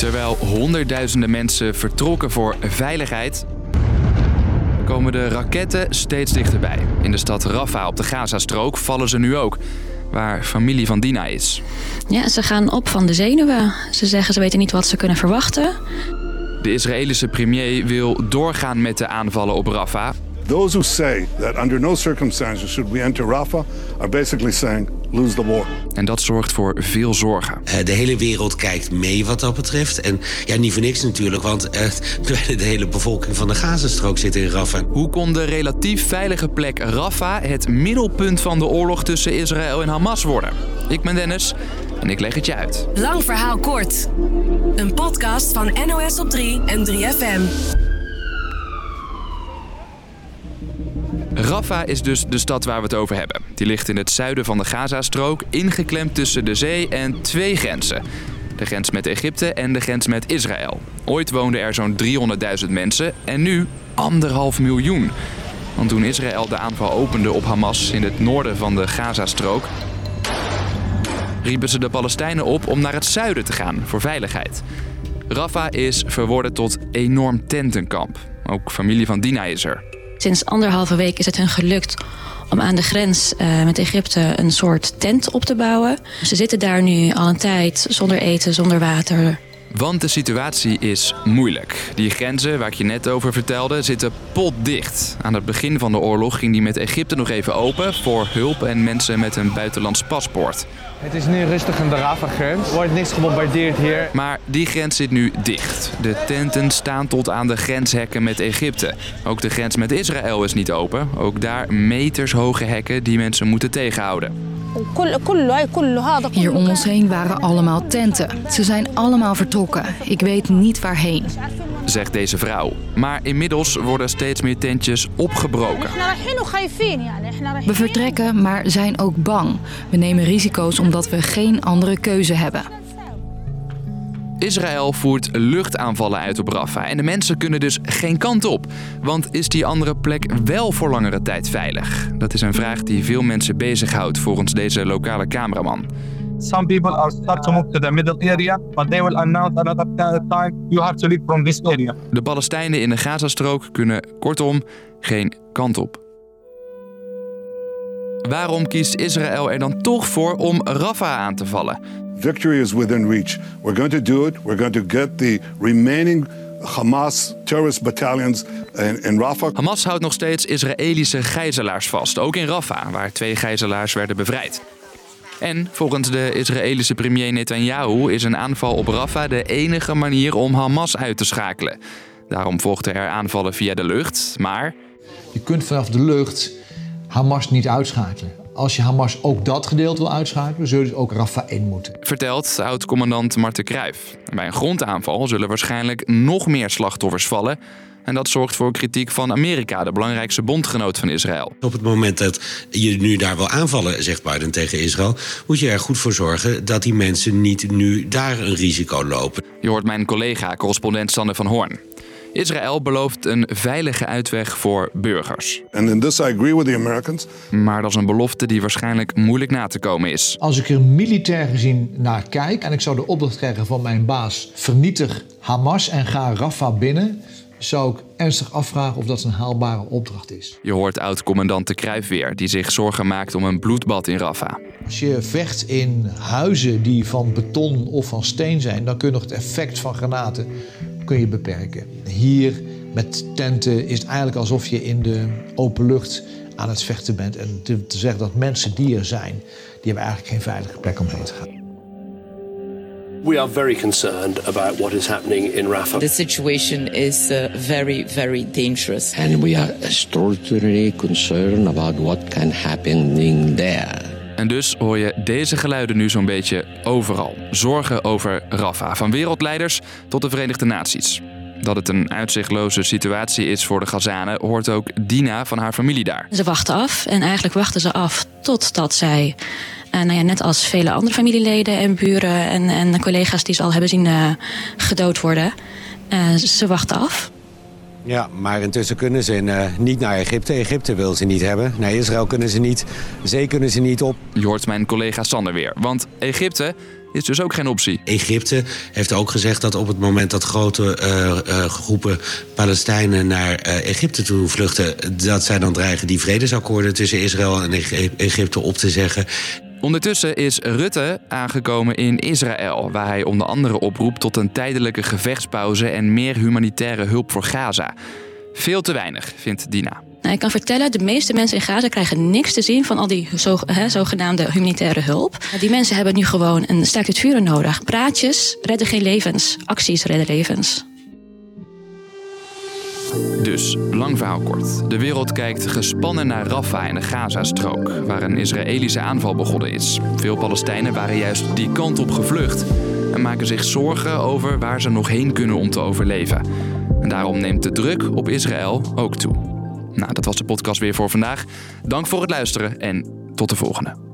Terwijl honderdduizenden mensen vertrokken voor veiligheid, komen de raketten steeds dichterbij. In de stad Rafah op de Gazastrook vallen ze nu ook, waar familie van Dina is. Ja, ze gaan op van de zenuwen. Ze zeggen ze weten niet wat ze kunnen verwachten. De Israëlische premier wil doorgaan met de aanvallen op Rafah. Those who say that under no circumstances should we enter Rafah are basically saying lose the war. En dat zorgt voor veel zorgen. Uh, de hele wereld kijkt mee wat dat betreft. En ja, niet voor niks natuurlijk, want uh, de hele bevolking van de Gazastrook zit in Rafah. Hoe kon de relatief veilige plek Rafah het middelpunt van de oorlog tussen Israël en Hamas worden? Ik ben Dennis en ik leg het je uit. Lang verhaal kort. Een podcast van NOS op 3 en 3FM. Rafah is dus de stad waar we het over hebben. Die ligt in het zuiden van de Gazastrook, ingeklemd tussen de zee en twee grenzen. De grens met Egypte en de grens met Israël. Ooit woonden er zo'n 300.000 mensen en nu anderhalf miljoen. Want toen Israël de aanval opende op Hamas in het noorden van de Gazastrook, riepen ze de Palestijnen op om naar het zuiden te gaan voor veiligheid. Rafah is verworden tot enorm tentenkamp. Ook familie van Dina is er. Sinds anderhalve week is het hun gelukt om aan de grens uh, met Egypte een soort tent op te bouwen. Ze zitten daar nu al een tijd zonder eten, zonder water. Want de situatie is moeilijk. Die grenzen waar ik je net over vertelde zitten potdicht. Aan het begin van de oorlog ging die met Egypte nog even open voor hulp en mensen met een buitenlands paspoort. Het is nu rustig aan de Rafah-grens. Er wordt niks gebombardeerd hier. Maar die grens zit nu dicht. De tenten staan tot aan de grenshekken met Egypte. Ook de grens met Israël is niet open. Ook daar metershoge hekken die mensen moeten tegenhouden. Hier om ons heen waren allemaal tenten. Ze zijn allemaal vertrokken. Ik weet niet waarheen. Zegt deze vrouw. Maar inmiddels worden steeds meer tentjes opgebroken. We vertrekken, maar zijn ook bang. We nemen risico's omdat we geen andere keuze hebben. Israël voert luchtaanvallen uit op Rafah en de mensen kunnen dus geen kant op. Want is die andere plek wel voor langere tijd veilig? Dat is een vraag die veel mensen bezighoudt volgens deze lokale cameraman. Some people are start to move to the middle area, but they will announce another time you have to leave from this area. De Palestijnen in de Gazastrook kunnen kortom geen kant op. Waarom kiest Israël er dan toch voor om Rafah aan te vallen? Victory is within reach. We're going to do it. We're going to get the remaining Hamas terrorist battalions in, in Rafah. Hamas houdt nog steeds Israëlische gijzelaars vast, ook in Rafah, waar twee gijzelaars werden bevrijd. En volgens de Israëlische premier Netanyahu is een aanval op Rafah de enige manier om Hamas uit te schakelen. Daarom volgden er aanvallen via de lucht, maar. Je kunt vanaf de lucht Hamas niet uitschakelen. Als je Hamas ook dat gedeelte wil uitschakelen, zul je dus ook Rafah in moeten. Vertelt oud-commandant Marten Kruijf. Bij een grondaanval zullen waarschijnlijk nog meer slachtoffers vallen. En dat zorgt voor kritiek van Amerika, de belangrijkste bondgenoot van Israël. Op het moment dat je nu daar wil aanvallen, zegt Biden tegen Israël, moet je er goed voor zorgen dat die mensen niet nu daar een risico lopen. Je hoort mijn collega, correspondent Sander van Hoorn. Israël belooft een veilige uitweg voor burgers. And in this I agree with the Americans. Maar dat is een belofte die waarschijnlijk moeilijk na te komen is. Als ik er militair gezien naar kijk en ik zou de opdracht krijgen van mijn baas: vernietig Hamas en ga Rafah binnen, zou ik ernstig afvragen of dat een haalbare opdracht is. Je hoort oud-commandant de Kruijf weer, die zich zorgen maakt om een bloedbad in Rafah. Als je vecht in huizen die van beton of van steen zijn, dan kun je nog het effect van granaten kun je beperken. Hier met tenten is het eigenlijk alsof je in de open lucht aan het vechten bent. En te, te zeggen dat mensen die er zijn, die hebben eigenlijk geen veilige plek om heen te gaan. We are very concerned about what is happening in Rafah. The situation is uh, very, very dangerous. And we are extraordinarily concerned about what can happen in there. En dus hoor je deze geluiden nu zo'n beetje overal. Zorgen over Rafah, van wereldleiders tot de Verenigde Naties. Dat het een uitzichtloze situatie is voor de Gazanen, hoort ook Dina van haar familie daar. Ze wachten af en eigenlijk wachten ze af totdat zij, uh, nou ja, net als vele andere familieleden en buren en, en collega's die ze al hebben zien uh, gedood worden, uh, ze wachten af. Ja, maar intussen kunnen ze uh, niet naar Egypte. Egypte wil ze niet hebben. Naar Israël kunnen ze niet. Zee kunnen ze niet op. Je hoort mijn collega Sander weer. Want Egypte is dus ook geen optie. Egypte heeft ook gezegd dat op het moment dat grote uh, uh, groepen Palestijnen naar uh, Egypte toe vluchten, dat zij dan dreigen die vredesakkoorden tussen Israël en Egypte op te zeggen. Ondertussen is Rutte aangekomen in Israël, waar hij onder andere oproept tot een tijdelijke gevechtspauze en meer humanitaire hulp voor Gaza. Veel te weinig, vindt Dina. Nou, ik kan vertellen, de meeste mensen in Gaza krijgen niks te zien van al die zogenaamde humanitaire hulp. Die mensen hebben nu gewoon een sterk het vuren nodig. Praatjes redden geen levens, acties redden levens. Dus, lang verhaal kort. De wereld kijkt gespannen naar Rafah in de Gazastrook, waar een Israëlische aanval begonnen is. Veel Palestijnen waren juist die kant op gevlucht en maken zich zorgen over waar ze nog heen kunnen om te overleven. En daarom neemt de druk op Israël ook toe. Nou, dat was de podcast weer voor vandaag. Dank voor het luisteren en tot de volgende.